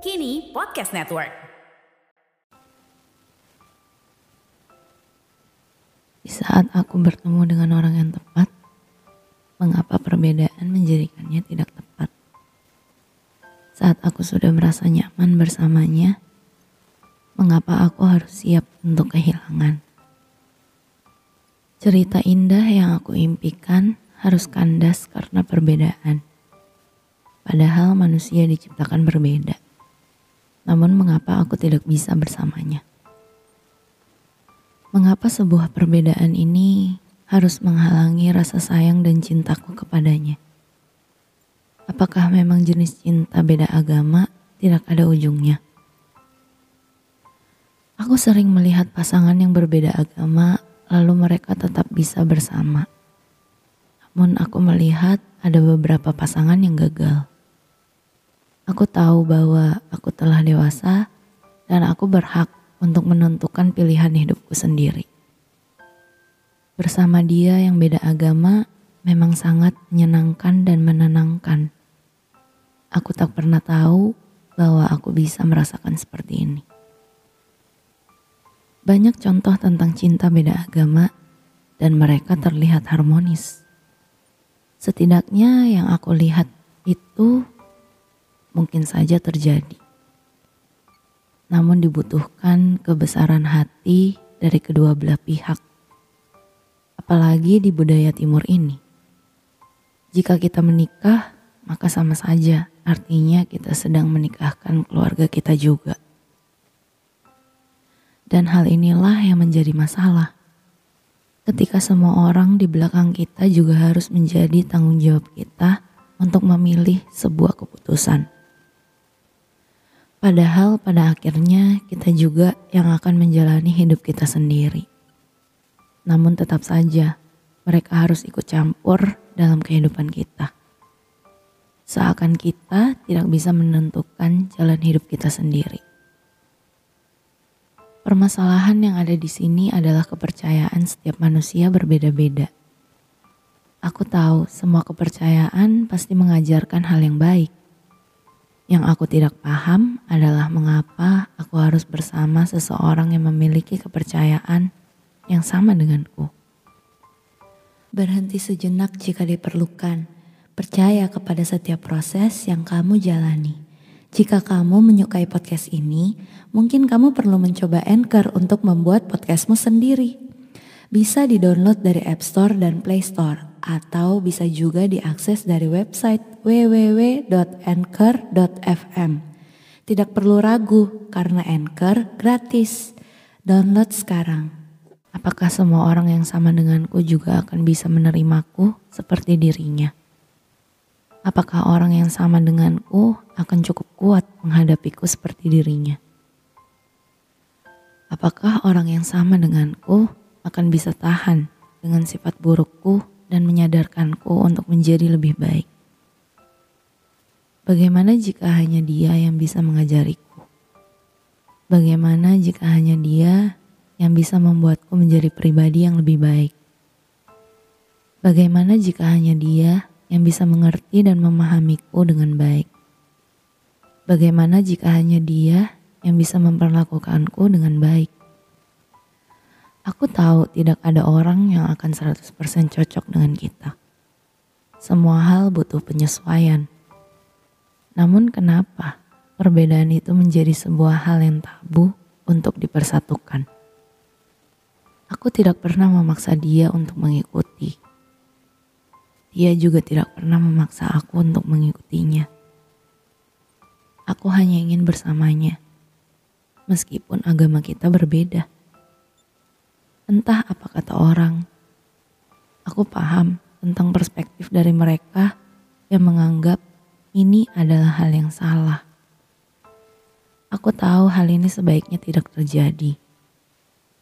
Kini Podcast Network. Di saat aku bertemu dengan orang yang tepat, mengapa perbedaan menjadikannya tidak tepat? Saat aku sudah merasa nyaman bersamanya, mengapa aku harus siap untuk kehilangan? Cerita indah yang aku impikan harus kandas karena perbedaan. Padahal manusia diciptakan berbeda. Namun mengapa aku tidak bisa bersamanya? Mengapa sebuah perbedaan ini harus menghalangi rasa sayang dan cintaku kepadanya? Apakah memang jenis cinta beda agama tidak ada ujungnya? Aku sering melihat pasangan yang berbeda agama, lalu mereka tetap bisa bersama. Namun, aku melihat ada beberapa pasangan yang gagal. Aku tahu bahwa aku telah dewasa dan aku berhak untuk menentukan pilihan hidupku sendiri. Bersama dia yang beda agama memang sangat menyenangkan dan menenangkan. Aku tak pernah tahu bahwa aku bisa merasakan seperti ini. Banyak contoh tentang cinta beda agama dan mereka terlihat harmonis. Setidaknya yang aku lihat itu mungkin saja terjadi. Namun dibutuhkan kebesaran hati dari kedua belah pihak. Apalagi di budaya timur ini. Jika kita menikah, maka sama saja artinya kita sedang menikahkan keluarga kita juga. Dan hal inilah yang menjadi masalah. Ketika semua orang di belakang kita juga harus menjadi tanggung jawab kita untuk memilih sebuah keputusan. Padahal pada akhirnya kita juga yang akan menjalani hidup kita sendiri. Namun tetap saja mereka harus ikut campur dalam kehidupan kita. Seakan kita tidak bisa menentukan jalan hidup kita sendiri. Permasalahan yang ada di sini adalah kepercayaan setiap manusia berbeda-beda. Aku tahu semua kepercayaan pasti mengajarkan hal yang baik yang aku tidak paham adalah mengapa aku harus bersama seseorang yang memiliki kepercayaan yang sama denganku. Berhenti sejenak jika diperlukan. Percaya kepada setiap proses yang kamu jalani. Jika kamu menyukai podcast ini, mungkin kamu perlu mencoba Anchor untuk membuat podcastmu sendiri. Bisa di-download dari App Store dan Play Store atau bisa juga diakses dari website www.anchor.fm. Tidak perlu ragu karena Anchor gratis. Download sekarang. Apakah semua orang yang sama denganku juga akan bisa menerimaku seperti dirinya? Apakah orang yang sama denganku akan cukup kuat menghadapiku seperti dirinya? Apakah orang yang sama denganku akan bisa tahan dengan sifat burukku dan menyadarkanku untuk menjadi lebih baik. Bagaimana jika hanya dia yang bisa mengajariku? Bagaimana jika hanya dia yang bisa membuatku menjadi pribadi yang lebih baik? Bagaimana jika hanya dia yang bisa mengerti dan memahamiku dengan baik? Bagaimana jika hanya dia yang bisa memperlakukanku dengan baik? Aku tahu tidak ada orang yang akan 100% cocok dengan kita. Semua hal butuh penyesuaian. Namun kenapa perbedaan itu menjadi sebuah hal yang tabu untuk dipersatukan? Aku tidak pernah memaksa dia untuk mengikuti. Dia juga tidak pernah memaksa aku untuk mengikutinya. Aku hanya ingin bersamanya, meskipun agama kita berbeda. Entah apa kata orang. Aku paham tentang perspektif dari mereka yang menganggap ini adalah hal yang salah. Aku tahu hal ini sebaiknya tidak terjadi.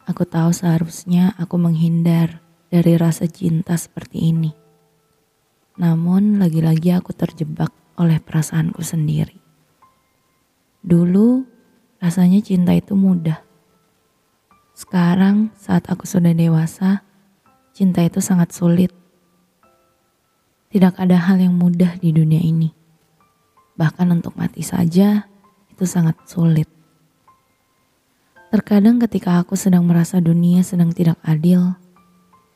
Aku tahu seharusnya aku menghindar dari rasa cinta seperti ini. Namun lagi-lagi aku terjebak oleh perasaanku sendiri. Dulu rasanya cinta itu mudah. Sekarang saat aku sudah dewasa, cinta itu sangat sulit. Tidak ada hal yang mudah di dunia ini. Bahkan untuk mati saja itu sangat sulit. Terkadang ketika aku sedang merasa dunia sedang tidak adil,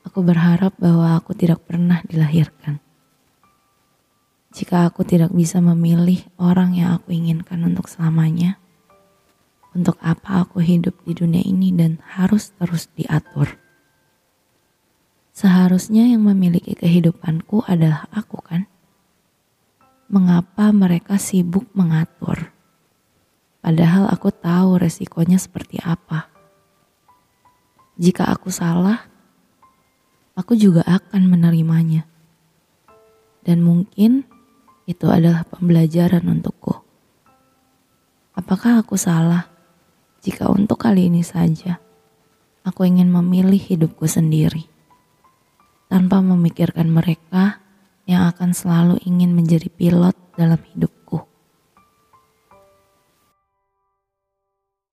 aku berharap bahwa aku tidak pernah dilahirkan. Jika aku tidak bisa memilih orang yang aku inginkan untuk selamanya, untuk apa aku hidup di dunia ini dan harus terus diatur? Seharusnya yang memiliki kehidupanku adalah aku kan? Mengapa mereka sibuk mengatur? Padahal aku tahu resikonya seperti apa. Jika aku salah, aku juga akan menerimanya. Dan mungkin itu adalah pembelajaran untukku. Apakah aku salah jika untuk kali ini saja aku ingin memilih hidupku sendiri. Tanpa memikirkan mereka yang akan selalu ingin menjadi pilot dalam hidup